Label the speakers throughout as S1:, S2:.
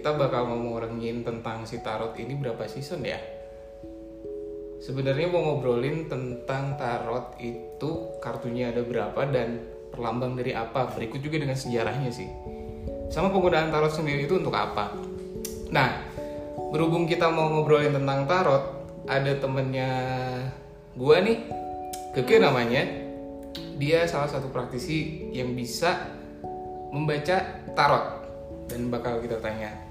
S1: kita bakal ngomongin tentang si tarot ini berapa season ya? Sebenarnya mau ngobrolin tentang tarot itu kartunya ada berapa dan perlambang dari apa. Berikut juga dengan sejarahnya sih. Sama penggunaan tarot sendiri itu untuk apa. Nah, berhubung kita mau ngobrolin tentang tarot, ada temennya gua nih, Keke namanya. Dia salah satu praktisi yang bisa membaca tarot dan bakal kita tanya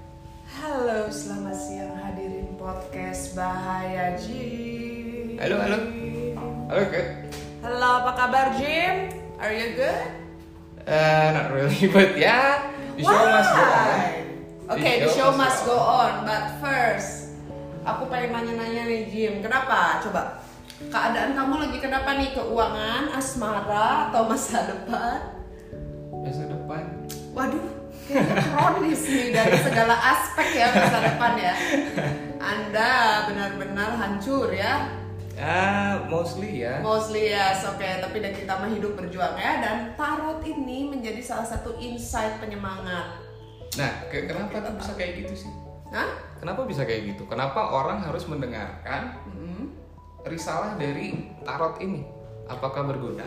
S2: Halo, selamat siang hadirin podcast Bahaya Jim.
S1: Halo, halo. Halo Kek.
S2: Halo, apa kabar Jim? Are you good?
S1: Uh, not really, but ya, the show must go on.
S2: Oke, the show must go on, but first aku pengen nanya-nanya nih Jim, kenapa? Coba keadaan kamu lagi kenapa nih? Keuangan, asmara, atau masa depan?
S1: Masa depan.
S2: Waduh, kayaknya kronis nih dari segala aspek ya masa depan ya. Anda benar-benar hancur ya.
S1: Ah, mostly ya.
S2: Mostly yes, oke. Tapi dan kita mah hidup berjuang ya. Dan tarot ini menjadi salah satu insight penyemangat.
S1: Nah, ke- kenapa tuh bisa kayak gitu sih?
S2: Hah?
S1: Kenapa bisa kayak gitu? Kenapa orang harus mendengarkan
S2: Hmm.
S1: risalah dari tarot ini? Apakah berguna?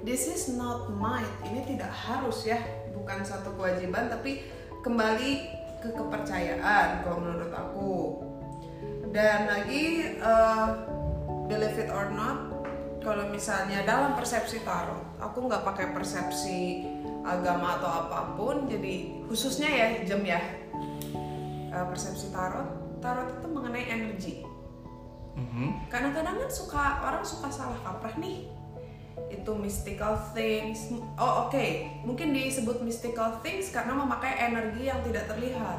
S2: This is not might. Ini tidak harus ya. Bukan satu kewajiban, tapi kembali ke kepercayaan kalau menurut aku. Dan lagi eh, believe it or not, kalau misalnya dalam persepsi tarot, aku nggak pakai persepsi agama atau apa pun. Jadi khususnya ya jam ya eh, persepsi tarot, tarot itu mengenai energi.
S1: Mhm.
S2: Kadang-kadang kan suka orang suka salah kaprah nih. Itu mystical things. Oh oke, mungkin disebut mystical things karena memakai energi yang tidak terlihat.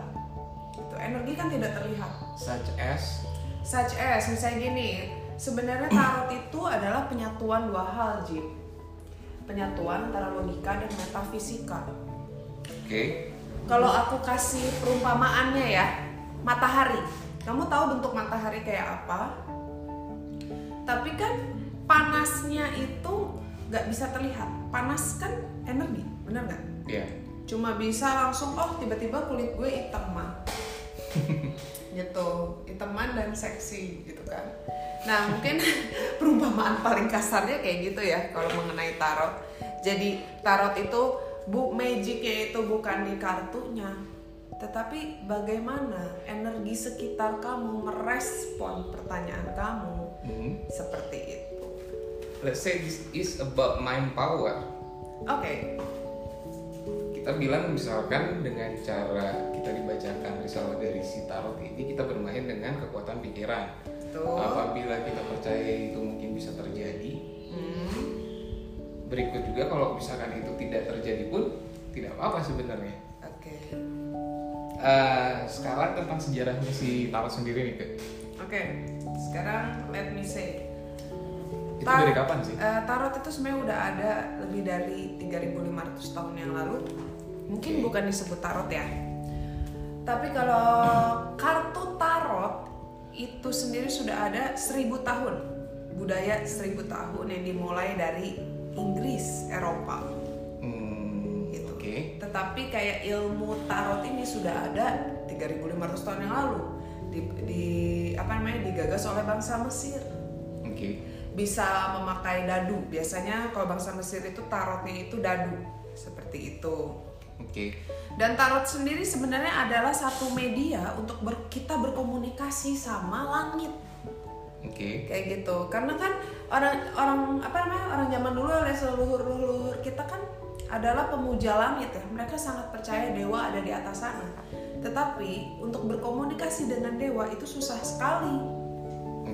S2: Itu energi kan tidak terlihat.
S1: Such as
S2: Such as misalnya gini, sebenarnya tarot itu adalah penyatuan dua hal, Jim. Penyatuan antara logika dan metafisika.
S1: Oke.
S2: Kalau aku kasih perumpamaannya ya, matahari. Kamu tahu bentuk matahari kayak apa? Tapi kan panasnya itu nggak bisa terlihat. Panas kan energi, bener nggak?
S1: Iya.
S2: Cuma bisa langsung, oh tiba-tiba kulit gue hitam mah. gitu, hitaman dan seksi gitu kan. Nah mungkin perumpamaan paling kasarnya kayak gitu ya kalau mengenai tarot. Jadi tarot itu bu magicnya itu bukan di kartunya, tetapi bagaimana energi sekitar kamu merespon pertanyaan kamu
S1: Mhm.
S2: seperti itu.
S1: Let's say this is about mind power.
S2: Oke,
S1: Kita bilang misalkan dengan cara kita dibacakan risalah dari si tarot ini kita bermain dengan kekuatan pikiran.
S2: tuh.
S1: Apabila kita percaya itu mungkin bisa terjadi,
S2: Hmm.
S1: berikut juga kalau misalkan itu tidak terjadi pun tidak apa-apa sebenarnya.
S2: Oke.
S1: Eh, sekarang tentang sejarahnya si tarot sendiri nih.
S2: Oke, sekarang let me say.
S1: Itu
S2: Tar-
S1: dari kapan sih?
S2: eh, tarot itu sebenarnya udah ada lebih dari 3500 tahun yang lalu. Mungkin
S1: Oke.
S2: bukan disebut tarot ya. Tapi kalau kartu tarot itu sendiri sudah ada 1000 tahun. Budaya 1000 tahun yang dimulai dari Inggris, Eropa
S1: Hmm,
S2: gitu.
S1: Oke.
S2: Tetapi kayak ilmu tarot ini sudah ada 3500 tahun yang lalu. Di, di apa namanya digagas oleh bangsa Mesir. Bisa memakai dadu. Biasanya kalau bangsa Mesir itu tarotnya itu dadu. Seperti itu.
S1: Oke.
S2: Dan tarot sendiri sebenarnya adalah satu media untuk ber- kita berkomunikasi sama langit
S1: Oke.
S2: kayak gitu karena kan orang orang apa namanya orang zaman dulu oleh leluhur leluhur kita kan adalah pemuja langit ya mereka sangat percaya dewa ada di atas sana tetapi untuk berkomunikasi dengan dewa itu susah sekali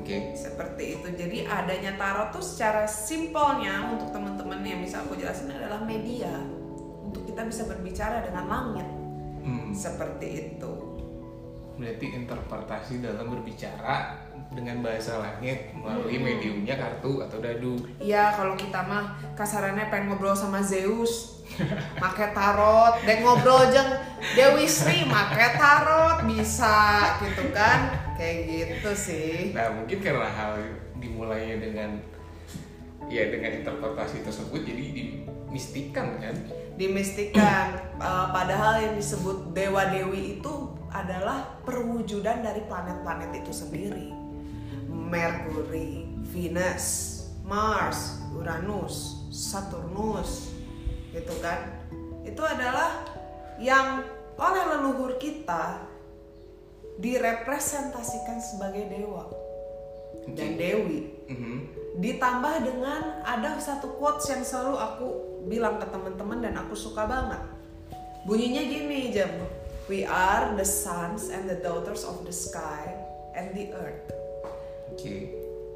S1: Oke.
S2: seperti itu. Jadi adanya tarot tuh secara simpelnya untuk teman-teman yang bisa aku jelasin adalah media. Untuk kita bisa berbicara dengan langit.
S1: Hmm.
S2: seperti itu.
S1: Berarti interpretasi dalam berbicara dengan bahasa langit melalui
S2: Hmm.
S1: mediumnya kartu atau dadu.
S2: Iya kalau kita mah kasarannya pengen ngobrol sama Zeus. Make tarot. Dan ngobrol jeng. Dewi Sri make tarot. Bisa gitu kan kayak gitu sih.
S1: Nah mungkin karena hal dimulainya dengan ya dengan interpretasi tersebut jadi dimistikan kan?
S2: Dimistikan. Uh, padahal yang disebut dewa dewi itu adalah perwujudan dari planet-planet itu sendiri. Mercury, Venus, Mars, Uranus, Saturnus gitu kan? Itu adalah yang oleh leluhur kita direpresentasikan sebagai dewa. Dan dewi.
S1: Mhm.
S2: ditambah dengan ada satu quotes yang selalu aku bilang ke teman-teman dan aku suka banget. Bunyinya gini jam. We are the sons and the daughters of the sky and the earth.
S1: Oke.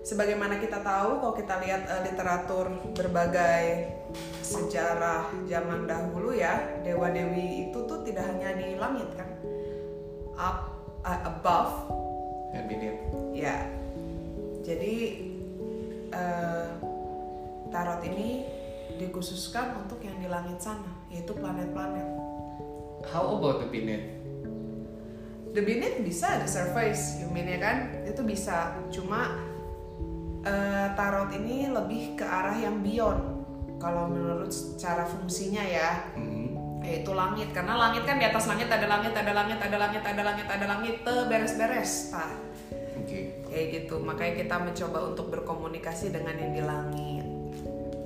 S2: Sebagaimana kita tahu kalau kita lihat eh, literatur berbagai sejarah zaman dahulu ya dewa dewi itu tuh tidak hanya di langit kan. Up eh, above.
S1: Dan beneath
S2: ya. Jadi eh, tarot ini dikhususkan untuk yang di langit sana yaitu planet-planet.
S1: How about the beneath
S2: the beneath bisa the surface you mean ya kan? Itu bisa. Cuma eh, tarot ini lebih ke arah yang beyond. Kalau menurut secara fungsinya ya.
S1: Mhm.
S2: Yaitu langit karena langit kan di atas langit ada langit ada langit ada langit ada langit ada langit teh beres-beres nah
S1: oke.
S2: Kayak gitu makanya kita mencoba untuk berkomunikasi dengan yang di langit.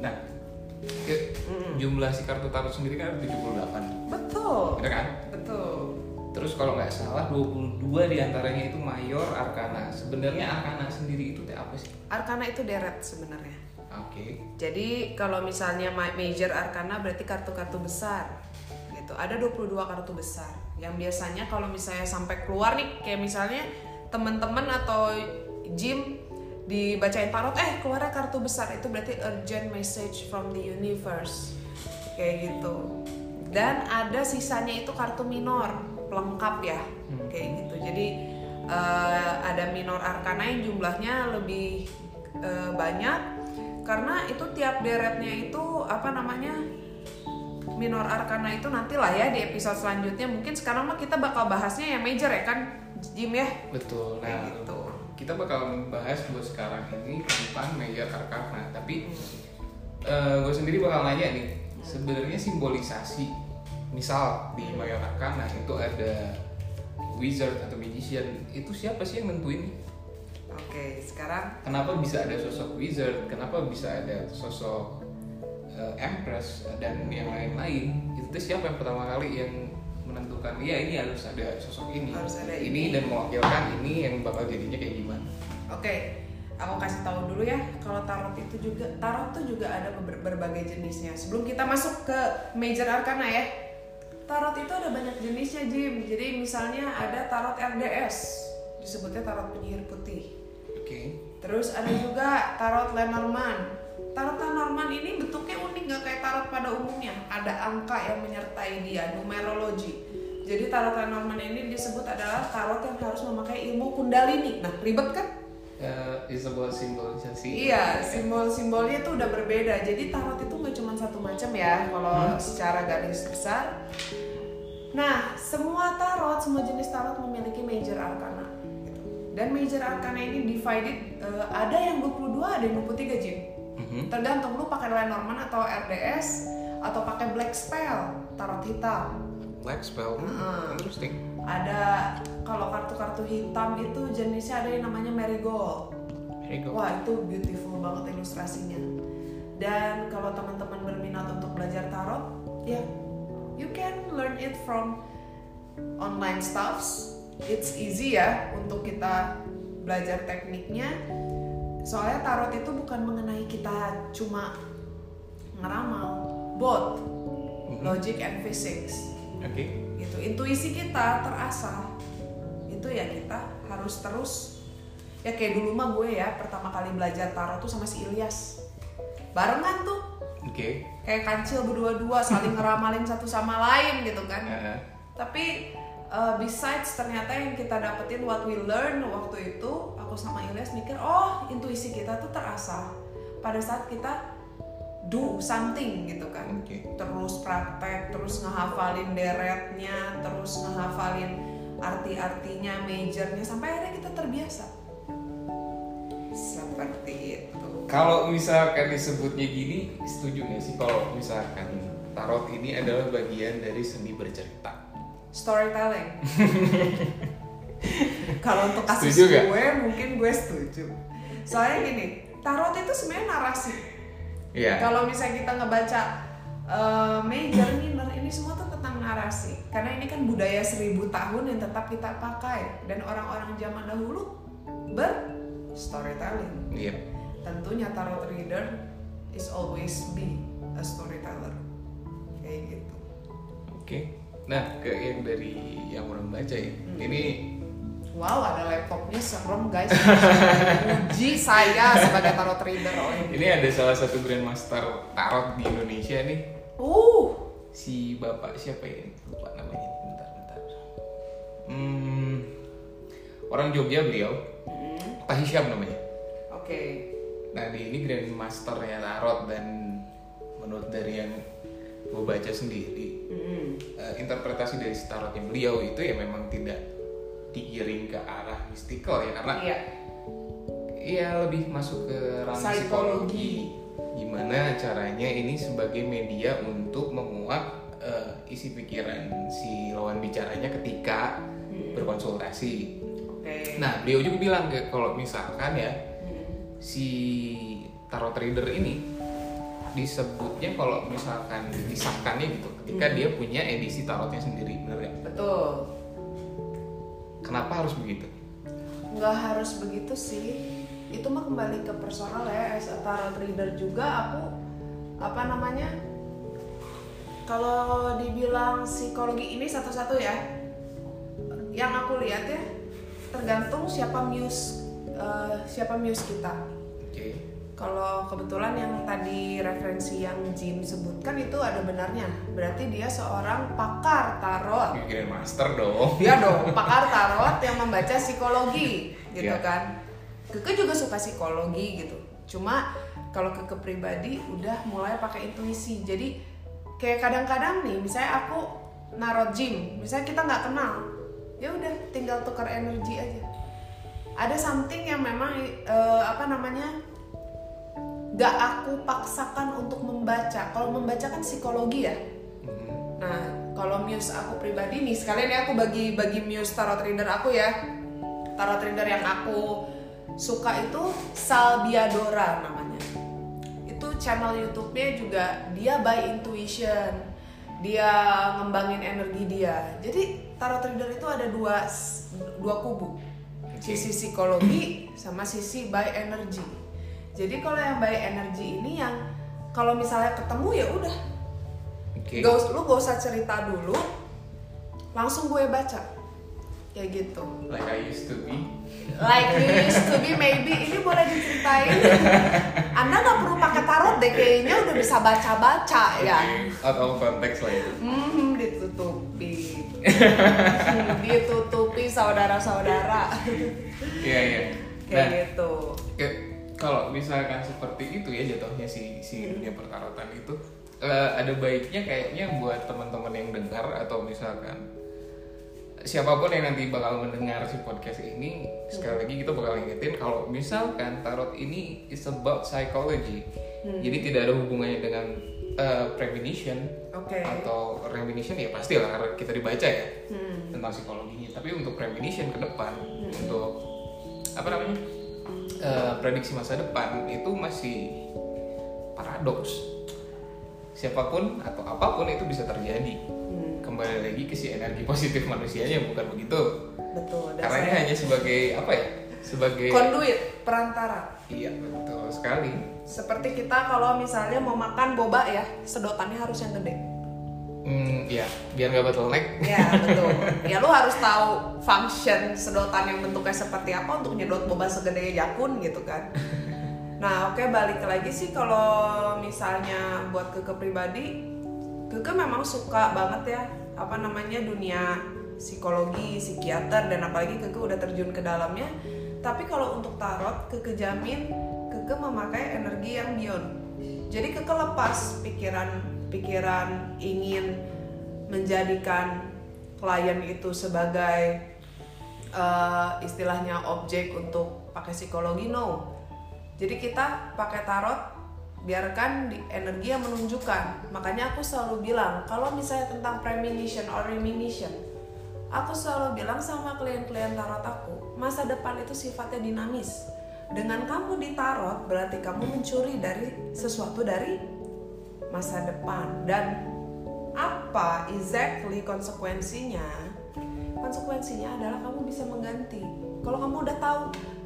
S1: Nah ke- jumlah si kartu tarot sendiri kan ada 78
S2: betul.
S1: Bener kan?
S2: Betul.
S1: Terus kalau nggak salah 22 di antaranya itu mayor arkana. Sebenarnya arkana sendiri itu apa sih?
S2: Arkana itu deret sebenarnya.
S1: Oke.
S2: Jadi kalau misalnya ma- major arkana berarti kartu-kartu besar gitu. Ada 22 kartu besar. Yang biasanya kalau misalnya sampai keluar nih kayak misalnya teman-teman atau gym dibacain tarot eh keluarnya kartu besar. Itu berarti urgent message from the universe. Kayak gitu. Dan ada sisanya itu kartu minor pelengkap ya. Kayak gitu. Jadi eh, ada minor arkana yang jumlahnya lebih eh, banyak. Karena itu tiap deretnya itu apa namanya minor arkana itu nantilah ya di episode selanjutnya. Mungkin sekarang mah kita bakal bahasnya yang major ya kan Jim ya?
S1: Betul.
S2: Kayak
S1: nah
S2: gitu.
S1: kita bakal membahas buat sekarang ini tentang major arkana tapi gue sendiri bakal nanya nih sebenarnya simbolisasi misal di major arkana itu ada wizard atau magician itu siapa sih yang nentuin?
S2: Oke sekarang
S1: kenapa bisa ada sosok wizard? Kenapa bisa ada sosok eh, empress dan yang lain-lain itu tuh siapa yang pertama kali yang menentukan ya ini harus ada sosok ini
S2: Harus ada
S1: ini
S2: ini.
S1: dan mewakilkan ini yang bakal jadinya kayak gimana
S2: Oke, aku kasih tahu dulu ya kalau tarot itu juga tarot tuh juga ada ber- berbagai jenisnya. Sebelum kita masuk ke major arcana ya. Tarot itu ada banyak jenisnya, Jim. Jadi misalnya ada tarot RDS, disebutnya tarot penyihir putih.
S1: oke
S2: Terus ada juga tarot Lenormand. Tarot Lenormand ini bentuknya unik nggak kayak tarot pada umumnya. Ada angka yang menyertai dia, numerologi. Jadi tarot Lenormand ini disebut adalah tarot yang harus memakai ilmu kundalini. Nah, ribet kan?
S1: Eh, is about simbolisasi
S2: Iya, simbol-simbolnya tuh udah berbeda. Jadi tarot itu nggak cuma satu macam ya, kalau secara garis besar. Nah, semua tarot, semua jenis tarot memiliki major arcana. gitu. Dan major arcana ini divided, eh, ada yang 22, ada yang 23 Jim.
S1: Mhm.
S2: Tergantung lu pakai Lenormand atau RDS atau pakai Black Spell, tarot hitam.
S1: black spell Hmm, interesting
S2: Ada kalau kartu-kartu hitam itu jenisnya ada yang namanya marigold.
S1: go
S2: Wah itu beautiful banget ilustrasinya. Dan kalau teman-teman berminat untuk belajar tarot, ya you can learn it from online stuffs. It's easy ya untuk kita belajar tekniknya. Soalnya tarot itu bukan mengenai kita cuma ngeramal, both logic and physics.
S1: Oke.
S2: Gitu. Intuisi kita terasah. Itu ya kita harus terus. Ya kayak dulu mah gue ya pertama kali belajar tarot tuh sama si Ilyas. Barengan tuh.
S1: Oke.
S2: Kayak kancil berdua-dua saling ngeramalin satu sama lain gitu kan.
S1: Eh,
S2: tapi uh, besides ternyata yang kita dapetin what we learn waktu itu aku sama Ilyas mikir oh intuisi kita tuh terasah pada saat kita do something gitu kan
S1: oke
S2: terus praktek, terus ngehafalin deretnya, terus ngehafalin arti-artinya, majornya sampai akhirnya kita terbiasa. Seperti itu.
S1: kalau misalkan disebutnya gini setuju nggak sih kalau misalkan tarot ini adalah bagian dari seni bercerita
S2: storytelling kalau untuk kasus
S1: Setuju
S2: gue mungkin gue setuju soalnya gini tarot itu sebenarnya narasi
S1: Iya.
S2: kalau misalnya kita ngebaca uh, major minor ini semua tuh tentang narasi karena ini kan budaya seribu tahun yang tetap kita pakai dan orang-orang zaman dahulu ber storytelling
S1: Iya.
S2: tentunya tarot reader is always be a storyteller kayak gitu
S1: Oke. Nah, ke yang dari yang orang baca ya.
S2: Hmm.
S1: Ini
S2: wow ada laptopnya serem guys uji saya sebagai tarot reader oh ini
S1: ini ada salah satu grandmaster tarot di Indonesia nih.
S2: uh
S1: Si bapak siapa ya? Lupa namanya. Bentar, bentar. Hmm, orang Jogja beliau.
S2: Hmm,
S1: Pak Hisham namanya.
S2: oke
S1: Nah, dia ini grandmasternya tarot dan menurut dari yang gue baca sendiri,
S2: Hmm,
S1: eh, interpretasi dari tarotnya beliau itu ya memang tidak digiring ke arah mistikal ya karena
S2: iya
S1: Iya lebih masuk ke ranah
S2: Psikologi.
S1: psikologi. Gimana caranya ini sebagai media untuk menguak eh, isi pikiran si lawan bicaranya ketika
S2: Hmm,
S1: berkonsultasi.
S2: oke
S1: Nah beliau juga bilang ke kalau misalkan ya
S2: Hmm,
S1: si tarot reader ini disebutnya kalau misalkan disahkannya gitu ketika
S2: Hmm.
S1: dia punya edisi tarotnya sendiri bener ya?
S2: betul
S1: Kenapa harus begitu?
S2: nggak harus begitu sih itu mah kembali ke personal ya as a tarot reader juga aku apa namanya kalau dibilang psikologi ini satu-satu ya yang aku lihat ya tergantung siapa muse eh, siapa muse kita. Kalau kebetulan yang tadi referensi yang Jim sebutkan itu ada benarnya berarti dia seorang pakar tarot
S1: Grandmaster dong.
S2: Iya dong, pakar tarot yang membaca psikologi gitu
S1: Iya.
S2: kan. Keke juga suka psikologi gitu. Cuma kalau Keke pribadi udah mulai pakai intuisi. Jadi kayak kadang-kadang nih, misalnya aku narot gym, misalnya kita nggak kenal, ya udah tinggal tukar energi aja. Ada something yang memang eh, apa namanya nggak aku paksakan untuk membaca. Kalau membaca kan psikologi ya.
S1: Hmm.
S2: Nah, kalau muse aku pribadi nih, sekalian ya aku bagi bagi muse tarot reader aku ya. Tarot reader yang aku suka itu Salbiadora namanya. Itu channel YouTube-nya juga dia by intuition. Dia ngembangin energi dia. Jadi tarot reader itu ada dua dua kubu. Sisi psikologi sama sisi by energy. Jadi kalau yang by energy ini yang kalau misalnya ketemu ya udah
S1: Oke.
S2: Gak us- lu gak usah cerita dulu, langsung gue baca kayak gitu.
S1: Like I used to be.
S2: Like you used to be maybe ini boleh diceritain. Anda nggak perlu pakai tarot deh kayaknya udah bisa baca-baca ya.
S1: Out of context lah itu.
S2: Hmm, ditutupi. Ditutupi saudara-saudara.
S1: Iya iya.
S2: kayak
S1: Nah,
S2: gitu.
S1: Kalau misalkan seperti itu ya jatuhnya si si dunia pertarotan itu eh, ada baiknya kayaknya buat teman-teman yang dengar atau misalkan siapa pun yang nanti bakal mendengar si podcast ini sekali lagi kita bakal ingetin kalau misalkan tarot ini is about psychology. Jadi tidak ada hubungannya dengan eh, premonition
S2: Oke.
S1: atau premonition ya pasti lah karena kita dibaca ya
S2: Hmm.
S1: tentang psikologinya. Tapi untuk premonition ke depan untuk apa namanya eh, prediksi masa depan itu masih paradoks siapa pun atau apa pun itu bisa terjadi
S2: Hmm,
S1: kembali lagi ke si energi positif manusianya bukan begitu
S2: betul.
S1: Karena ini hanya sebagai apa ya sebagai
S2: conduit perantara.
S1: iya betul sekali
S2: Seperti kita kalau misalnya mau makan boba ya, sedotannya harus yang gede.
S1: Hmm, ya biar nggak bottleneck
S2: Ya betul. Ya lu harus tahu function sedotan yang bentuknya seperti apa untuk nyedot boba segede jakun gitu kan. Nah oke balik lagi sih kalau misalnya buat keke pribadi, keke memang suka banget ya apa namanya dunia psikologi, psikiater dan apalagi keke udah terjun ke dalamnya. Tapi kalau untuk tarot, keke jamin keke memakai energi yang beyond. Jadi keke lepas pikiran-pikiran ingin menjadikan klien itu sebagai eh, istilahnya objek untuk pakai psikologi no Jadi kita pakai tarot biarkan di energi yang menunjukkan. Makanya aku selalu bilang kalau misalnya tentang premonition or reminition, aku selalu bilang sama klien-klien tarot aku, masa depan itu sifatnya dinamis. Dengan kamu di tarot berarti kamu mencuri dari sesuatu dari masa depan. Dan apa exactly konsekuensinya? Konsekuensinya adalah kamu bisa mengganti. Kalau kamu udah tahu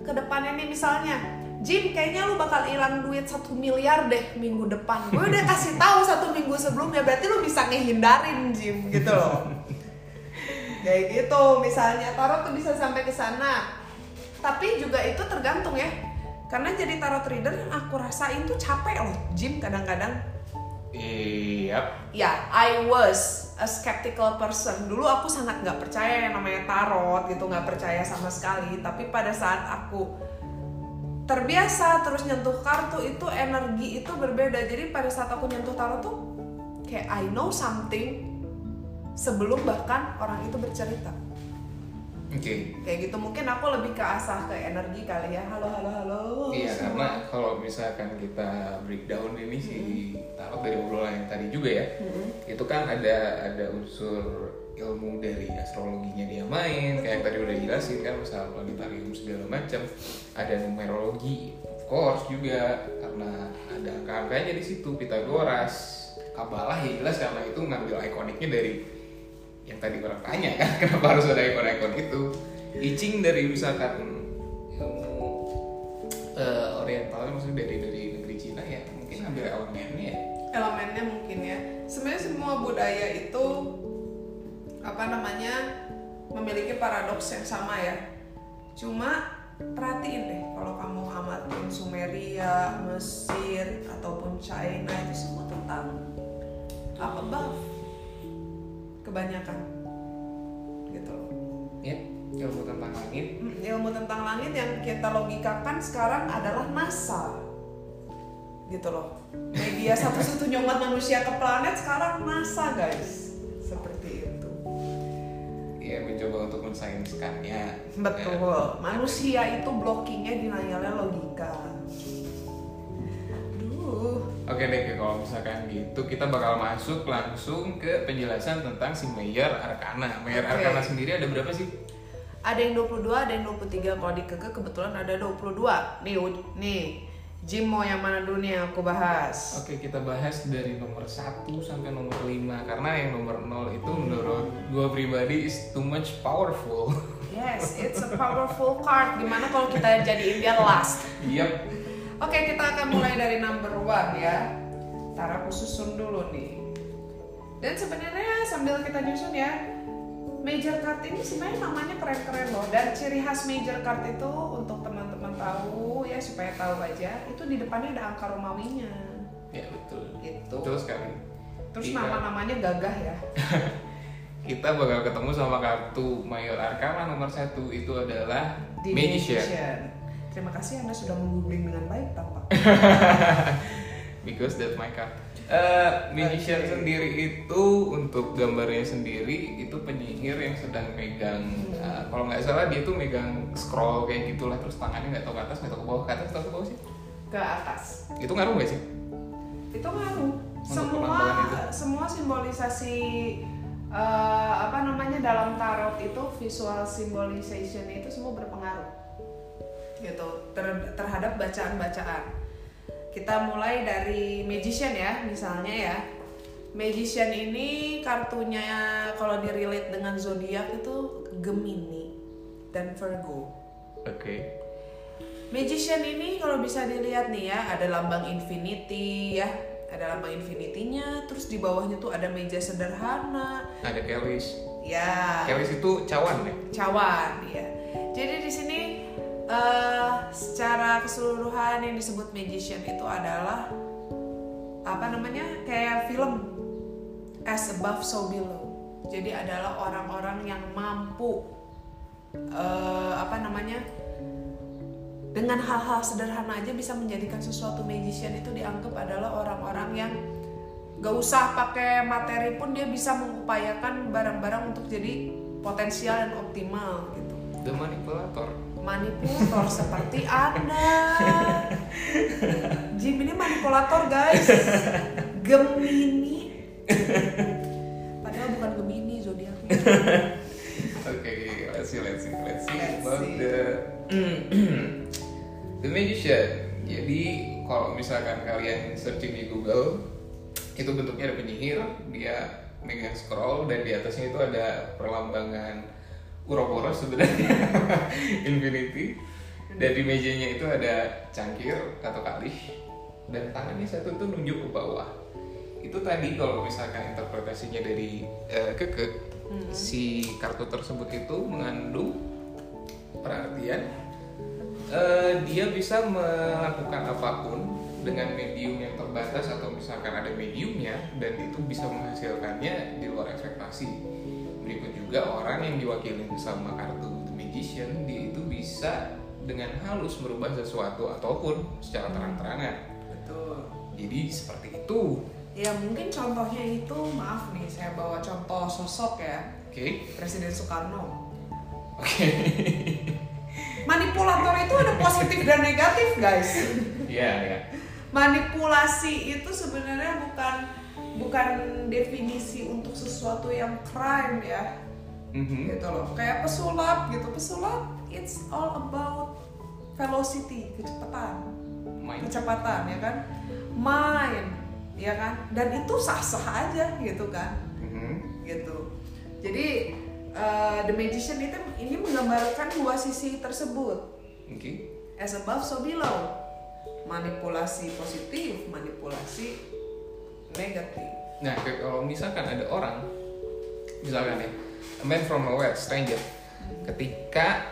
S2: ke depannya nih misalnya Jim kayaknya lu bakal hilang duit satu miliar deh minggu depan. Gue udah kasih tahu satu minggu sebelumnya berarti lu bisa ngehindarin Jim gitu loh. Kayak gitu misalnya. Tarot tuh bisa sampai ke sana. Tapi juga itu tergantung ya. Karena jadi tarot reader yang aku rasain tuh capek loh Jim kadang-kadang
S1: iya
S2: ya I was a skeptical person. Dulu aku sangat nggak percaya yang namanya tarot gitu nggak percaya sama sekali. Tapi pada saat aku terbiasa terus nyentuh kartu itu energi itu berbeda. Jadi pada saat aku nyentuh tarot tuh kayak I know something sebelum bahkan orang itu bercerita
S1: okay.
S2: kayak gitu mungkin aku lebih ke asah ke energi kali ya halo halo halo
S1: iya semua. karena kalau misalkan kita breakdown ini mm -hmm. si tarot dari obrolan yang tadi juga ya mm -hmm. itu kan ada ada unsur ilmu dari astrologinya dia main kayak yang tadi udah jelasin kan masalah planetarium segala macam ada numerologi of course juga karena ada angka-angkanya di situ Pitagoras Kabalah ya jelas karena itu ngambil ikoniknya dari yang tadi orang tanya kan kenapa harus ada ikon-ikon itu? I dari misalkan ilmu uh, orientalnya maksudnya dari dari negeri Cina ya mungkin ambil elemennya ya.
S2: Elemennya mungkin ya. Sebenarnya semua budaya itu apa namanya memiliki paradoks yang sama ya. Cuma perhatiin deh kalau kamu amatin Sumeria, Mesir ataupun China itu semua tentang apa above kebanyakan gitu loh.
S1: Ya, ilmu tentang langit.
S2: Hmm, ilmu tentang langit yang kita logikakan sekarang adalah NASA. Gitu loh. Media satu-satunya umat manusia ke planet sekarang NASA, guys. Seperti itu
S1: ya mencoba untuk mensainskannya
S2: betul ya. manusia itu blockingnya dinayalnya logika
S1: Duh. Oke deh, kalau misalkan gitu kita bakal masuk langsung ke penjelasan tentang si Mayer Arkana. Mayer okay. Arkana sendiri ada berapa sih?
S2: Ada yang 22, ada yang 23. Kalau di Keke kebetulan ada 22. Nih, nih Jim mau yang mana dulu nih yang aku bahas?
S1: Oke kita bahas dari nomor 1 sampai nomor 5 Karena yang nomor 0 itu menurut gue pribadi is too much powerful
S2: Yes, it's a powerful card Gimana kalau kita jadi dia last?
S1: Yep
S2: Oke kita akan mulai dari number 1 ya. Tara aku susun dulu nih. Dan sebenarnya sambil kita nyusun ya Major card ini sebenarnya namanya keren-keren loh. Dan ciri khas major card itu untuk teman-teman tahu ya supaya tahu aja itu di depannya ada angka Romawinya.
S1: Ya betul.
S2: Itu
S1: betul sekali.
S2: Terus iya. nama-namanya gagah ya.
S1: Kita bakal ketemu sama kartu Mayor Arkana nomor satu itu adalah
S2: The Magician. Magician. Terima kasih Anda sudah menggoogling dengan baik tampak.
S1: Because that's my card. Uh, Magician okay. sendiri itu untuk gambarnya sendiri itu penyihir yang sedang megang hmm. uh, kalau nggak salah dia tuh megang scroll kayak gitulah terus tangannya nggak tahu ke atas nggak tahu ke bawah ke atas tahu ke bawah sih
S2: ke atas
S1: itu ngaruh nggak sih
S2: itu ngaruh semua itu? semua simbolisasi uh, apa namanya dalam tarot itu visual symbolization itu semua berpengaruh gitu ter, terhadap bacaan-bacaan kita mulai dari magician ya misalnya ya magician ini kartunya kalau direlate dengan zodiak itu Gemini dan Virgo.
S1: Oke. Okay.
S2: Magician ini kalau bisa dilihat nih ya ada lambang infinity ya ada lambang infinity-nya terus di bawahnya tuh ada meja sederhana
S1: ada kelis
S2: ya
S1: kelis itu cawan ya
S2: cawan ya jadi di sini uh, secara keseluruhan yang disebut magician itu adalah apa namanya kayak film. As above so below. Jadi adalah orang-orang yang mampu uh, apa namanya dengan hal-hal sederhana aja bisa menjadikan sesuatu magician itu dianggap adalah orang-orang yang gak usah pakai materi pun dia bisa mengupayakan barang-barang untuk jadi potensial dan optimal gitu.
S1: The manipulator
S2: manipulator seperti anda Jim ini manipulator guys Gemini padahal bukan Gemini zodiaknya
S1: Oke, let's see, let's see, let's see
S2: Let's
S1: about
S2: see.
S1: the the magician. Jadi kalau misalkan kalian searching di Google, itu bentuknya ada penyihir, dia megang scroll dan di atasnya itu ada perlambangan Ouroboros sebenarnya Infinity. Dan di mejanya itu ada cangkir atau kalih dan tangannya satu tuh nunjuk ke bawah. Itu tadi kalau misalkan interpretasinya dari eh, keke si kartu tersebut itu mengandung perartian eh, dia bisa melakukan apa pun dengan medium yang terbatas atau misalkan ada mediumnya dan itu bisa menghasilkannya di luar ekspektasi. Berikut juga orang yang diwakili sama kartu The Magician dia itu bisa dengan halus merubah sesuatu ataupun secara terang-terangan.
S2: betul
S1: Jadi seperti itu.
S2: ya mungkin contohnya itu maaf nih saya bawa contoh sosok ya
S1: Oke.
S2: Presiden Soekarno
S1: Oke.
S2: manipulator itu ada positif dan negatif guys
S1: Iya, ya.
S2: manipulasi itu sebenarnya bukan bukan definisi untuk sesuatu yang crime ya.
S1: Mhm.
S2: gitu loh. Kayak pesulap gitu. Pesulap it's all about velocity kecepatan.
S1: Main.
S2: kecepatan ya kan? Main ya kan? Dan itu sah sah aja gitu kan?
S1: Mhm.
S2: gitu. Jadi uh, the magician itu ini menggambarkan dua sisi tersebut.
S1: Oke.
S2: as above so below. Manipulasi positif manipulasi negatif
S1: Nah, kalau misalkan ada orang, misalkan ya, a man from nowhere, stranger, ketika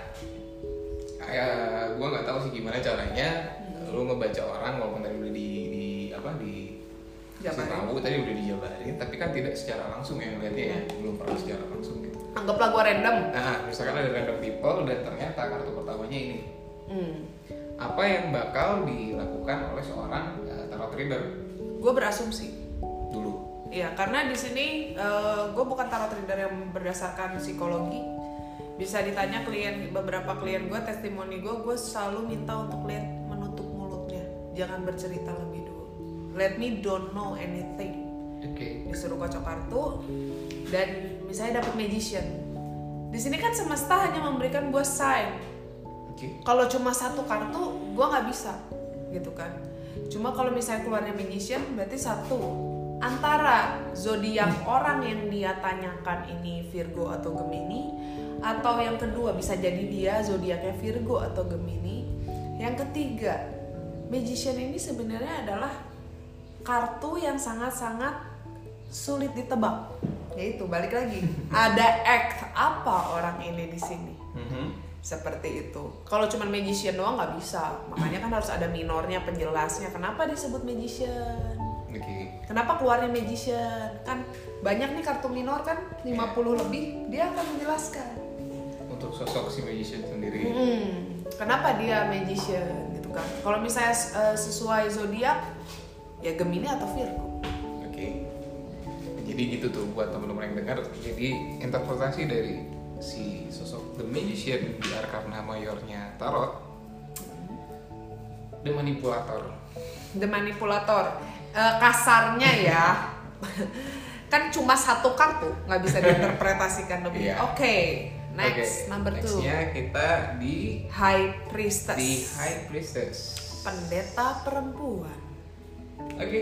S1: ya gue nggak tahu sih gimana caranya, lu ngebaca orang walaupun tadi udah di, di apa di
S2: Jabarin.
S1: tahu tadi udah dijabarin, tapi kan tidak secara langsung ya ngeliatnya ya, belum pernah secara langsung gitu.
S2: anggaplah gua random
S1: Nah, misalkan ada random people dan ternyata kartu pertamanya ini,
S2: hmm.
S1: apa yang bakal dilakukan oleh seorang uh, tarot reader
S2: gue berasumsi? Iya, karena di sini gue bukan tarot reader yang berdasarkan psikologi. Bisa ditanya klien beberapa klien gue, testimoni gue, gue selalu minta untuk lihat menutup mulutnya, jangan bercerita lebih dulu. Let me don't know anything.
S1: Oke.
S2: Disuruh kocok kartu dan misalnya dapat magician. Di sini kan semesta hanya memberikan gue sign.
S1: Oke.
S2: Kalau cuma satu kartu, gue nggak bisa, gitu kan. Cuma kalau misalnya keluarnya magician, berarti satu antara zodiak orang yang dia tanyakan ini Virgo atau Gemini, atau yang kedua bisa jadi dia zodiaknya Virgo atau Gemini. Yang ketiga, magician ini sebenarnya adalah kartu yang sangat-sangat sulit ditebak. Yaitu balik lagi, ada act apa orang ini di sini
S1: Mhm.
S2: seperti itu. Kalau cuma magician doang nggak bisa, makanya kan harus ada minornya penjelasnya. Kenapa disebut magician? Kenapa keluarnya magician? Kan banyak nih kartu minor kan 50 lebih, dia akan menjelaskan.
S1: Untuk sosok si magician sendiri.
S2: Hmm, kenapa dia magician gitu kan? Kalau misalnya eh, sesuai zodiak ya Gemini atau Virgo.
S1: Oke. Jadi gitu tuh buat teman-teman yang dengar. Jadi interpretasi dari si sosok the magician di Arcana Mayornya Tarot. The manipulator.
S2: The manipulator. Eh, kasarnya ya. kan cuma satu kartu, nggak bisa diinterpretasikan lebih.
S1: Iya.
S2: Oke, next
S1: Oke,
S2: number two.
S1: Nextnya kita di
S2: High Priestess.
S1: di High Priestess.
S2: Pendeta perempuan.
S1: Oke.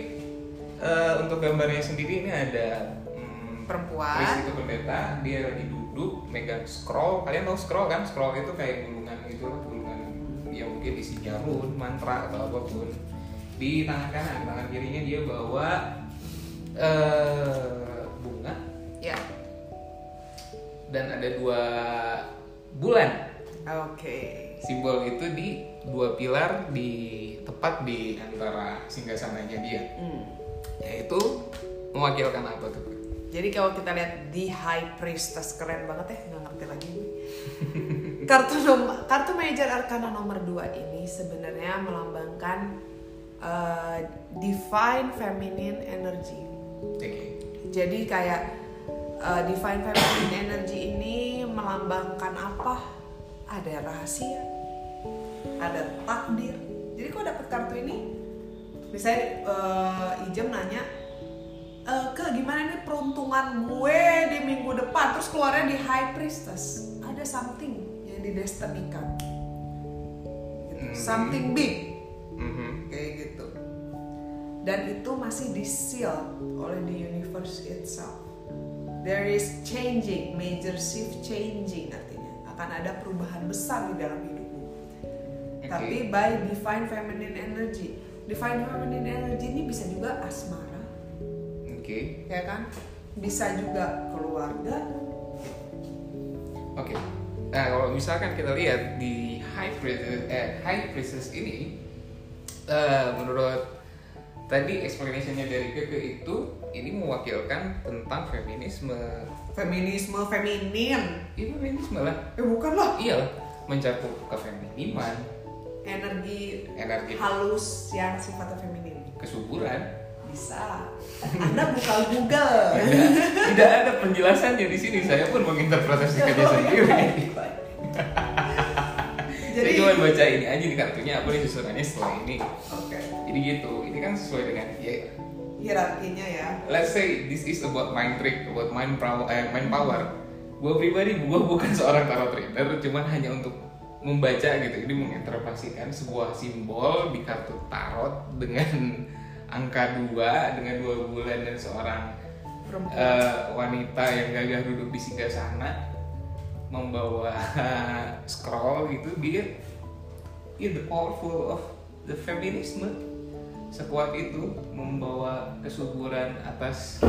S1: Eh, untuk gambarnya sendiri ini ada hmm,
S2: Perempuan.
S1: Priest itu pendeta, dia lagi duduk megang scroll. Kalian tahu scroll kan? Scroll itu kayak gulungan gitu gulungan ya mungkin isinya rune, mantra atau apa pun. Di tangan kanan, tangan kirinya dia bawa eh bunga
S2: Ya.
S1: dan ada dua bulan.
S2: Oke.
S1: Simbol itu di dua pilar di tepat di antara singgasananya dia.
S2: Hmm.
S1: Yaitu mewakilkan apa tuh?
S2: Jadi kalau kita lihat di High Priestess keren banget ya, nggak ngerti lagi. kartu nomor kartu Major Arcana nomor 2 ini sebenarnya melambangkan uh, divine feminine energy.
S1: Oke.
S2: Jadi kayak uh, divine feminine energy ini melambangkan apa? Ada rahasia, ada takdir. Jadi kok dapet kartu ini, misalnya eh, Ijem nanya, e, ke gimana nih peruntungan gue di minggu depan, terus keluarnya di High Priestess, ada something yang didestinikan, gitu.
S1: Mhm.
S2: something big. Kayak gitu. Dan itu masih di seal oleh the universe itself. There is changing, major shift changing artinya akan ada perubahan besar di dalam hidupmu.
S1: Oke.
S2: Tapi by divine feminine energy. Divine feminine energy ini bisa juga asmara,
S1: Oke.
S2: ya kan? Bisa juga keluarga.
S1: Oke. Nah, kalau misalkan kita lihat di High Priestess, eh, High Priestess ini, eh, menurut tadi explanationnya dari Keke itu, ini mewakilkan tentang feminisme.
S2: Feminisme feminin.
S1: Ini feminisme lah.
S2: Eh bukan lah.
S1: Iya lah, mencakup kefeminiman,
S2: Energi
S1: energi
S2: halus yang sifatnya feminin.
S1: kesuburan.
S2: Bisa. Anda buka Google.
S1: Tidak ada penjelasannya di sini. Saya pun menginterpretasikannya sendiri.
S2: Jadi
S1: Saya cuma baca ini aja di kartunya, apa nih susunannya setelah ini.
S2: Oke.
S1: Jadi gitu, ini kan sesuai dengan ya
S2: Hierarkinya ya.
S1: let's say this is about mind trick, about mind power, eh, mind power. Gue pribadi, gue bukan seorang tarot reader, cuman hanya untuk membaca gitu. Ini menginterpretasikan sebuah simbol di kartu tarot dengan angka dua, dengan dua bulan dan seorang
S2: Perempuan.
S1: eh, wanita yang gagah duduk di singgah sana membawa scroll gitu dia yeah, the powerful of the feminisme sekuat itu membawa kesuburan atas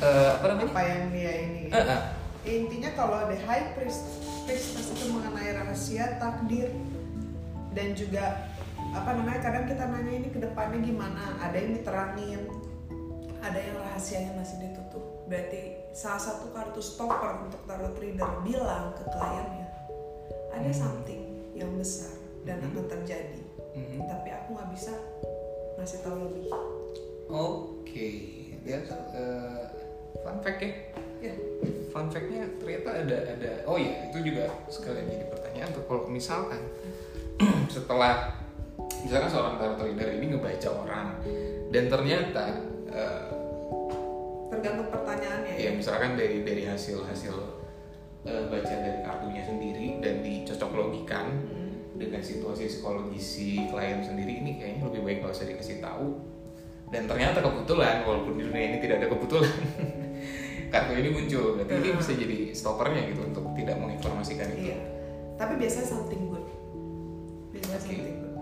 S1: eh, apa namanya
S2: apa yang dia ini.
S1: Eh, eh.
S2: Intinya kalau the high priest priestess itu mengenai rahasia takdir dan juga apa namanya kadang kita nanya ini ke depannya gimana ada yang diterangin ada yang rahasianya masih ditutup berarti salah satu kartu stopper untuk tarot reader bilang ke kliennya ada something yang besar dan
S1: Mhm.
S2: akan terjadi
S1: Mhm.
S2: tapi aku nggak bisa ngasih tahu lebih
S1: oke that's eh, fun fact ya
S2: ya
S1: fun fact-nya ternyata ada ada oh iya itu juga sekalian jadi pertanyaan tuh kalau misalkan setelah misalkan seorang tarot reader ini ngebaca orang dan ternyata eh,
S2: tergantung pertanyaannya
S1: ya misalkan dari dari hasil hasil eh, baca dari kartunya sendiri dan dicocok logikan
S2: Hmm.
S1: dengan situasi psikologis si klien sendiri ini kayaknya lebih baik nggak usah dikasih tahu dan ternyata kebetulan walaupun di dunia ini tidak ada kebetulan kartu ini muncul berarti ini
S2: Hmm.
S1: bisa jadi stoppernya gitu untuk tidak menginformasikan itu
S2: Iya. Tapi biasanya something good. Biasanya
S1: Oke.
S2: something good.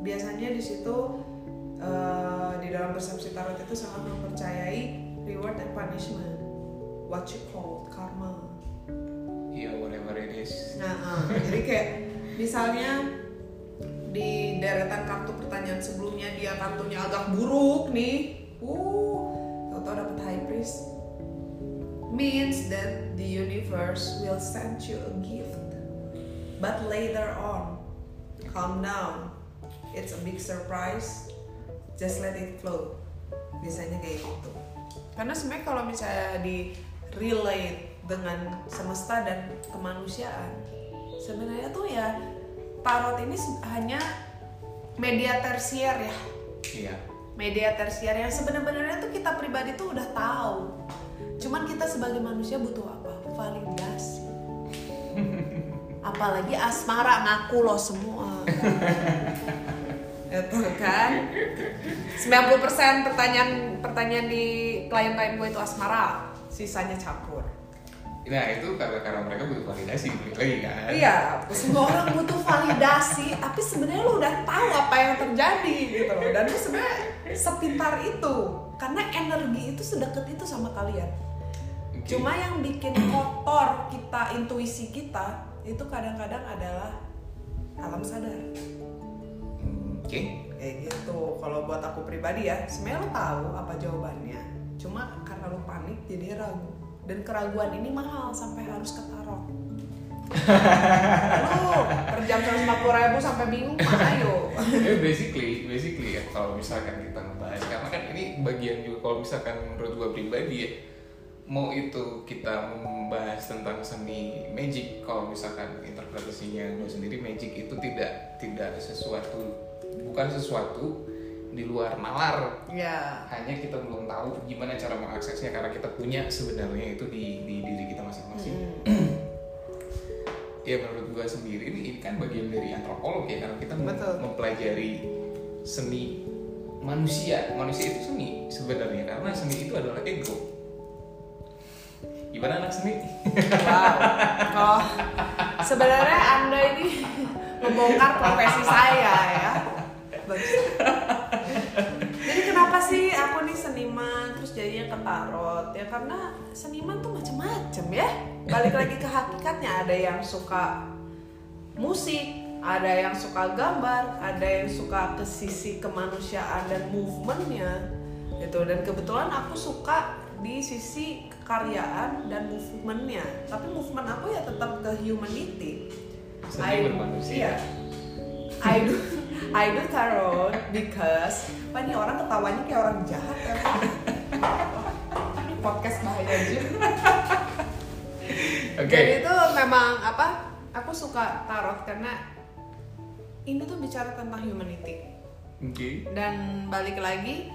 S2: Biasanya di situ eh, di dalam persepsi tarot itu sangat mempercayai reward and punishment. What you call karma.
S1: iya whatever it is
S2: Nah, eh, jadi kayak misalnya di deretan kartu pertanyaan sebelumnya dia kartunya agak buruk nih. Uh, tau-tau dapat high priest. Means that the universe will send you a gift. But later on, calm down. It's a big surprise. Just let it flow. Biasanya kayak gitu. Karena sebenarnya kalau misalnya di relate dengan semesta dan kemanusiaan, sebenarnya tuh ya tarot ini hanya media tersier ya.
S1: Iya.
S2: Media tersier yang sebenarnya tuh kita pribadi tuh udah tahu. Cuman kita sebagai manusia butuh apa? Validasi. Apalagi asmara ngaku lo semua. Itu kan? 90% pertanyaan pertanyaan di klien-klien gue itu asmara sisanya campur
S1: nah itu karena karena mereka butuh validasi balik lagi kan
S2: Iya, semua orang butuh validasi, tapi sebenarnya lu udah tahu apa yang terjadi gitu loh. Dan lu sebenarnya sepintar itu, karena energi itu sedekat itu sama kalian.
S1: Oke.
S2: Cuma yang bikin kotor kita, intuisi kita, itu kadang-kadang adalah alam sadar.
S1: Oke
S2: Kayak gitu. Kalau buat aku pribadi ya, sebenarnya lu tahu apa jawabannya. Cuma karena lu panik jadi ragu. Dan keraguan ini mahal sampai harus ke tarot. lu per jam 150 ribu sampai bingung ayo.
S1: Eh, basically, basically ya kalau misalkan kita ngebahas karena kan ini bagian juga kalau misalkan menurut gua pribadi ya mau itu kita membahas tentang seni magic kalau misalkan interpretasinya gue sendiri magic itu tidak tidak sesuatu bukan sesuatu di luar nalar.
S2: Ya
S1: hanya kita belum tahu gimana cara mengaksesnya karena kita punya sebenarnya itu di, di diri kita masing-masing.
S2: Hmm.
S1: ya menurut gue sendiri ini, ini kan bagian dari antropologi ya karena kita
S2: Betul.
S1: mempelajari seni manusia. Manusia itu seni sebenarnya karena seni itu adalah ego. Gimana anak seni?
S2: Wow. Oh sebenarnya anda ini membongkar profesi saya ya. Bagus jadi kenapa sih aku nih seniman terus jadinya ke tarot ya karena seniman tuh macem-macem ya. Balik lagi ke hakikatnya ada yang suka musik ada yang suka gambar ada yang suka ke sisi kemanusiaan dan movementnya gitu. Dan kebetulan aku suka di sisi kekaryaan dan movementnya. Tapi movement aku ya tetap ke humanity.
S1: Seni bermanusia.
S2: iya. I do I do tarot because apa nih orang ketawanya kayak orang jahat ya podcast bahaya juga
S1: oke.
S2: Jadi itu memang apa aku suka tarot karena ini tuh bicara tentang humanity.
S1: Oke.
S2: Dan balik lagi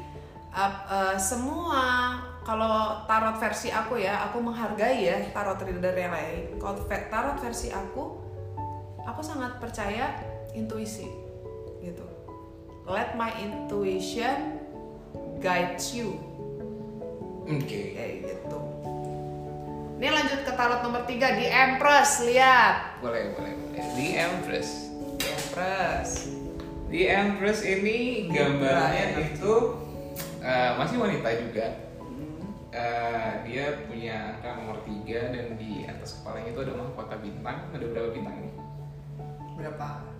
S2: ap- eh, semua kalau tarot versi aku ya aku menghargai ya tarot reader yang lain. Kalau tarot versi aku aku sangat percaya intuisi gitu. Let my intuition guides you
S1: oke.
S2: Kayak gitu. Ini lanjut ke tarot nomor 3 di Empress lihat.
S1: Boleh boleh boleh. The empress.
S2: Di Empress.
S1: The empress ini gambarnya
S2: Brian.
S1: itu eh, masih wanita juga. Eh, dia punya angka nomor 3 dan di atas kepalanya itu ada mahkota bintang. Ada berapa bintang nih
S2: berapa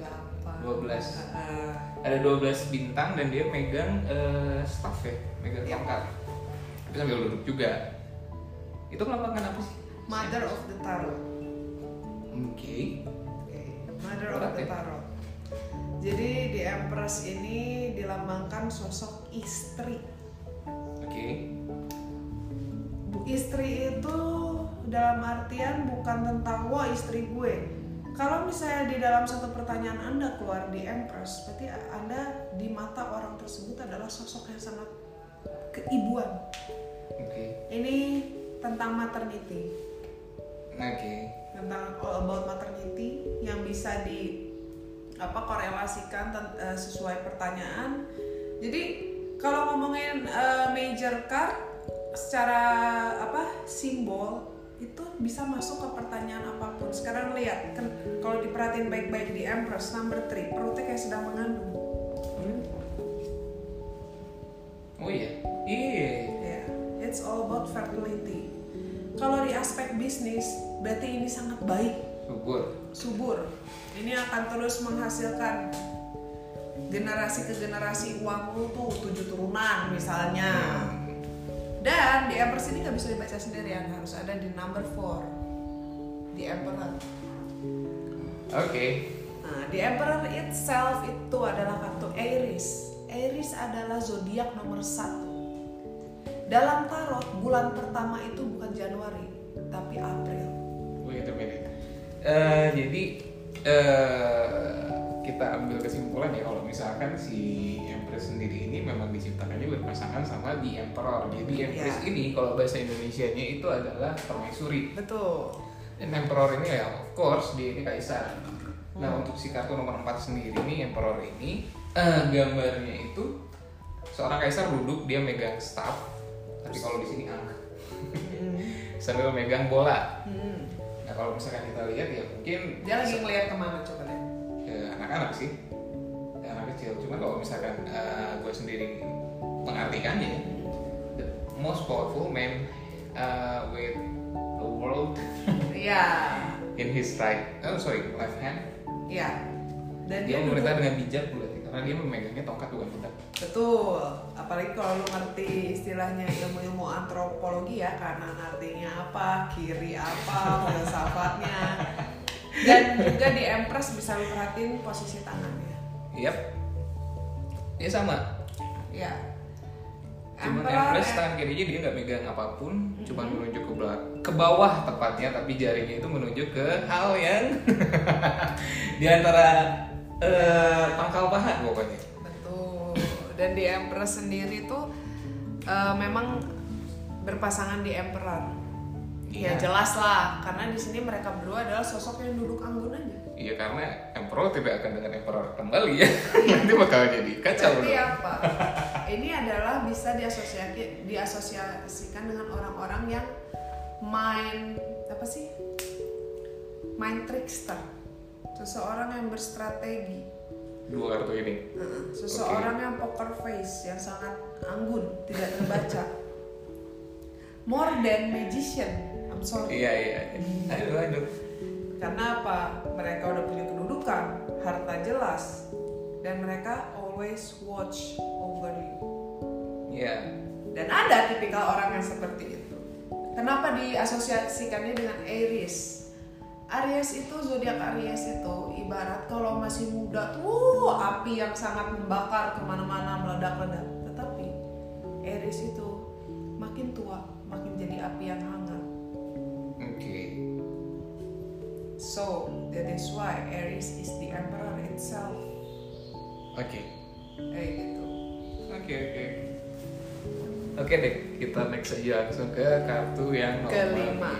S2: 8
S1: 12
S2: uh,
S1: ada 12 bintang dan dia megang uh, staff ya megang
S2: yeah.
S1: tongkat tapi sambil duduk juga itu melambangkan apa sih
S2: Mother of the Tarot
S1: oke
S2: okay. okay. Mother of the?
S1: Ya?
S2: Tarot jadi di Empress ini dilambangkan sosok istri
S1: oke
S2: okay. istri itu dalam artian bukan tentang wah istri gue kalau misalnya di dalam satu pertanyaan Anda keluar di Empress, berarti Anda di mata orang tersebut adalah sosok yang sangat keibuan.
S1: oke
S2: Ini tentang maternity.
S1: oke
S2: tentang all about maternity yang bisa di apa korelasikan eh, sesuai pertanyaan. Jadi kalau ngomongin eh, major card secara apa simbol itu bisa masuk ke pertanyaan apa pun. Sekarang lihat kan kalau diperhatiin baik-baik di Empress number 3 perutnya kayak sedang mengandung.
S1: oh iya iya
S2: Ya, it's all about fertility. Kalau di aspek bisnis berarti ini sangat baik
S1: subur
S2: subur. Ini akan terus menghasilkan generasi ke generasi uang lu tuh tujuh turunan misalnya. Dan di Empress ini nggak bisa dibaca sendirian, harus ada di number 4 di Emperor.
S1: oke
S2: Nah, di Emperor itself itu adalah kartu Aries. Aries adalah zodiak nomor satu. Dalam tarot, bulan pertama itu bukan Januari, tapi April.
S1: wait a minute Eh, jadi eh, kita ambil kesimpulan ya kalau misalkan si Empress sendiri ini memang diciptakannya berpasangan sama di Emperor. Jadi Empress
S2: Iya.
S1: ini kalau bahasa Indonesianya itu adalah permaisuri.
S2: Betul.
S1: dan Emperor ini ya of course dia ini kaisar. Nah untuk si kartu nomor 4 sendiri ini Emperor ini eh, gambarnya itu seorang kaisar duduk dia megang staff. Tapi kalau di sini angk sambil megang bola.
S2: Hmm.
S1: nah kalau misalkan kita lihat ya mungkin
S2: Dia lagi ngeliat ke mana coba lihat.
S1: ke anak-anak sih. anak kecil cuman kalau misalkan gue sendiri mengartikannya the most powerful man uh, with the world
S2: Iya,
S1: in his right oh sorry left hand
S2: iya. Dan
S1: dia
S2: dia
S1: memerintah dengan bijak berarti karena dia memegangnya tongkat bukan pedang
S2: Betul. Apalagi kalau lu ngerti istilahnya ilmu-ilmu antropologi ya, kanan artinya apa, kiri apa, filsafatnya. Dan juga di Empress bisa lu perhatiin posisi tangannya.
S1: yep dia sama
S2: Ya.
S1: Cuman
S2: Emperor,
S1: Empress tangan kirinya dia nggak megang apa pun, cuman menunjuk ke belakang, ke bawah tepatnya, tapi jarinya itu menuju ke hal yang di antara eh, pangkal paha pokoknya.
S2: Betul. Dan di Empress sendiri tuh eh, memang berpasangan di Emperor. Ya
S1: Iya.
S2: jelas lah, karena di sini mereka berdua adalah sosok yang duduk anggun aja.
S1: Iya karena Emperor tidak akan dengan Emperor kembali ya, nanti bakal jadi kacau dong.
S2: apa? Ini adalah bisa diasosiasi diasosiasikan dengan orang-orang yang main apa sih? Main trickster. Seseorang yang berstrategi.
S1: Dua kartu ini.
S2: Seseorang yang poker face yang sangat anggun, tidak terbaca. More than magician. I'm sorry.
S1: Iya iya. Aduh aduh.
S2: Karena apa? Mereka udah punya kedudukan, harta jelas, dan mereka always watch over you.
S1: Iya.
S2: Dan ada tipikal orang yang seperti itu. Kenapa diasosiasikannya dengan Aries? Aries itu zodiak Aries itu ibarat kalau masih muda tuh api yang sangat membakar ke mana-mana meledak-ledak. Tetapi Aries itu makin tua makin jadi api yang hangat.
S1: Oke.
S2: So that is why Aries is the emperor itself.
S1: Oke.
S2: Kayak gitu.
S1: Oke oke. Oke deh, kita next aja langsung ke kartu yang nomor
S2: Kelima.
S1: lima.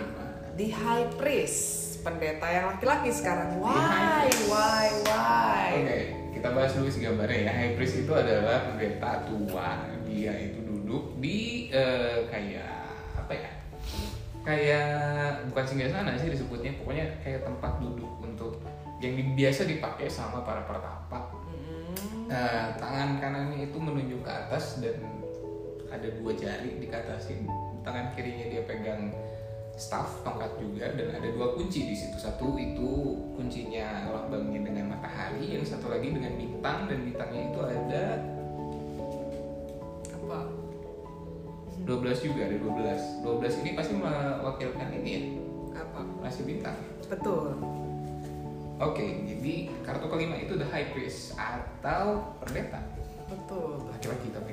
S2: The High Priest, pendeta yang laki-laki sekarang. Why? Why? Why?
S1: Oke, kita bahas dulu sih gambarnya ya. High priest itu adalah pendeta tua. Dia itu duduk di eh, kayak ya? Kayak bukan singgah sana sih disebutnya. Pokoknya kayak tempat duduk untuk yang di- biasa dipakai sama para pertapa.
S2: Mm,
S1: Nah, tangan kanannya itu menunjuk ke atas dan ada dua jari dikatasin. Tangan kirinya dia pegang staff tongkat juga dan ada dua kunci di situ. Satu itu kuncinya lambangnya dengan matahari, yang satu lagi dengan bintang dan bintangnya itu ada
S2: apa?
S1: 12 juga ada 12. 12 ini pasti mewakilkan ini ya,
S2: Apa?
S1: rasi bintang.
S2: Betul.
S1: Oke, jadi kartu kelima itu the high priest atau pendeta
S2: Betul.
S1: laki-laki tapi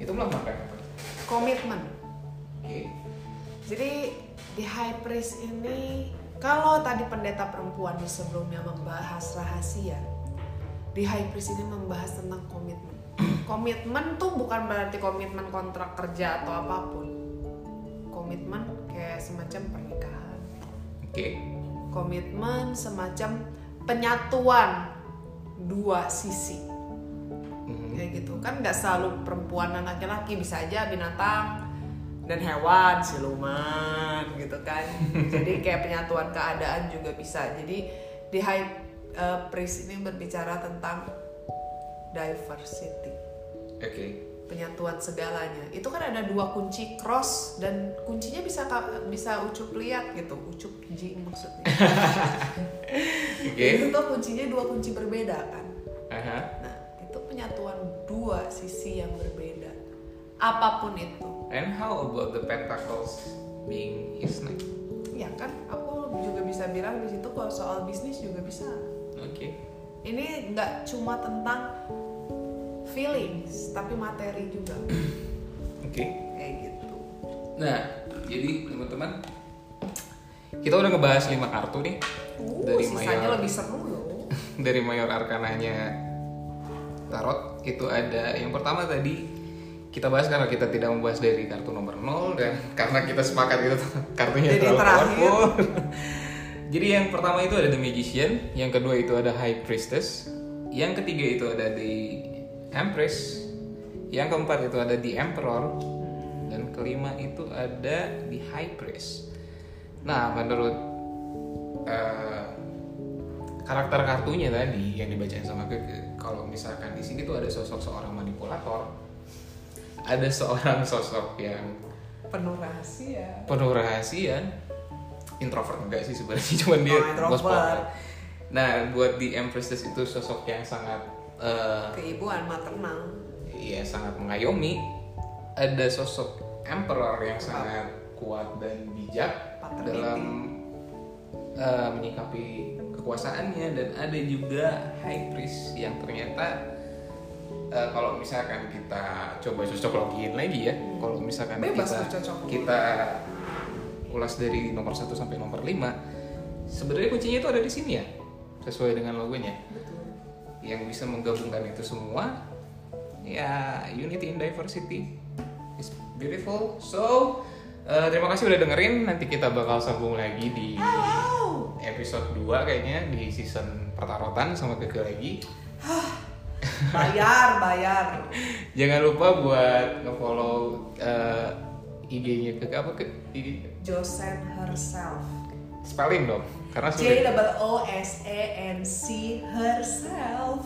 S1: itu melambangkan apa?
S2: Komitmen.
S1: Oke.
S2: Jadi di High Priest ini kalau tadi pendeta perempuan di sebelumnya membahas rahasia, di High Priest ini membahas tentang komitmen. Komitmen tuh bukan berarti komitmen kontrak kerja atau apa pun. Komitmen kayak semacam pernikahan.
S1: Oke.
S2: Komitmen semacam penyatuan dua sisi
S1: Mhm.
S2: kayak gitu kan nggak selalu perempuan dan laki-laki bisa aja binatang dan hewan siluman gitu kan jadi kayak penyatuan keadaan juga bisa jadi di high uh, priest ini berbicara tentang diversity
S1: Oke.
S2: penyatuan segalanya itu kan ada dua kunci cross dan kuncinya bisa bisa ucup lihat gitu ucup jing maksudnya
S1: Oke.
S2: itu tuh kuncinya dua kunci berbeda kan
S1: Aha.
S2: Nah, itu penyatuan dua sisi yang berbeda. Apa pun itu.
S1: And how about the pentacles being his knight?
S2: Ya kan, aku juga bisa bilang di situ kalau soal bisnis juga bisa.
S1: Oke.
S2: Ini nggak cuma tentang feelings, tapi materi juga.
S1: Oke.
S2: Kayak gitu.
S1: Nah, jadi teman-teman kita udah ngebahas lima kartu nih
S2: Uh,
S1: Dari
S2: sisanya
S1: mayor.
S2: lebih seru loh.
S1: dari mayor arkananya tarot itu ada yang pertama tadi kita bahas karena kita tidak membahas dari kartu nomor 0 dan karena kita sepakat itu kartunya
S2: Jadi
S1: terlalu
S2: terakhir.
S1: Jadi yang pertama itu ada The Magician, yang kedua itu ada High Priestess, yang ketiga itu ada The Empress, yang keempat itu ada The Emperor, dan kelima itu ada The High Priest. Nah, menurut eh, karakter kartunya tadi yang dibacain sama Keke, kalau misalkan di sini tuh ada sosok seorang manipulator, ada seorang sosok yang
S2: Penuh rahasia.
S1: penuh rahasia introvert enggak sih sebenarnya cuman dia
S2: Oh, introvert.
S1: nah buat di Empresses itu sosok yang sangat eh,
S2: Keibuan maternal.
S1: ya sangat mengayomi. Ada sosok emperor yang sangat kuat dan bijak
S2: Paternity.
S1: dalam eh, menyikapi kekuasaannya. Dan ada juga high priest yang ternyata eh, kalau misalkan kita coba cocok login lagi ya kalau misalkan
S2: Bebas
S1: kita kita ulas dari nomor 1 sampai nomor 5 sebenarnya kuncinya itu ada di sini ya sesuai dengan logonya yang bisa menggabungkan itu semua ya unity in diversity. Is beautiful. So eh, terima kasih udah dengerin. Nanti kita bakal sambung lagi di episode 2 kayaknya di season pertarotan sama Keke lagi.
S2: Bayar, bayar.
S1: jangan lupa buat nge-follow eh, IG-nya Keke apa ke IG
S2: Josen herself.
S1: spelling dong karena
S2: J double O S E N C herself.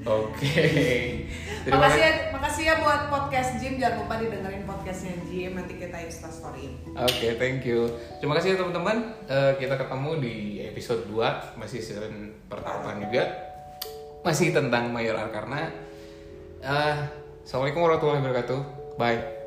S1: oke terima
S2: Makasih
S1: kasih
S2: ya, makasih ya buat podcast Jim. Jangan lupa didengerin podcastnya Jim. Nanti kita insta story.
S1: Oke, thank you. Terima kasih ya teman-teman. Eh, kita ketemu di episode 2 masih season pertama juga. Masih tentang Mayor Arkarna. Eh, Assalamualaikum warahmatullahi wabarakatuh. Bye.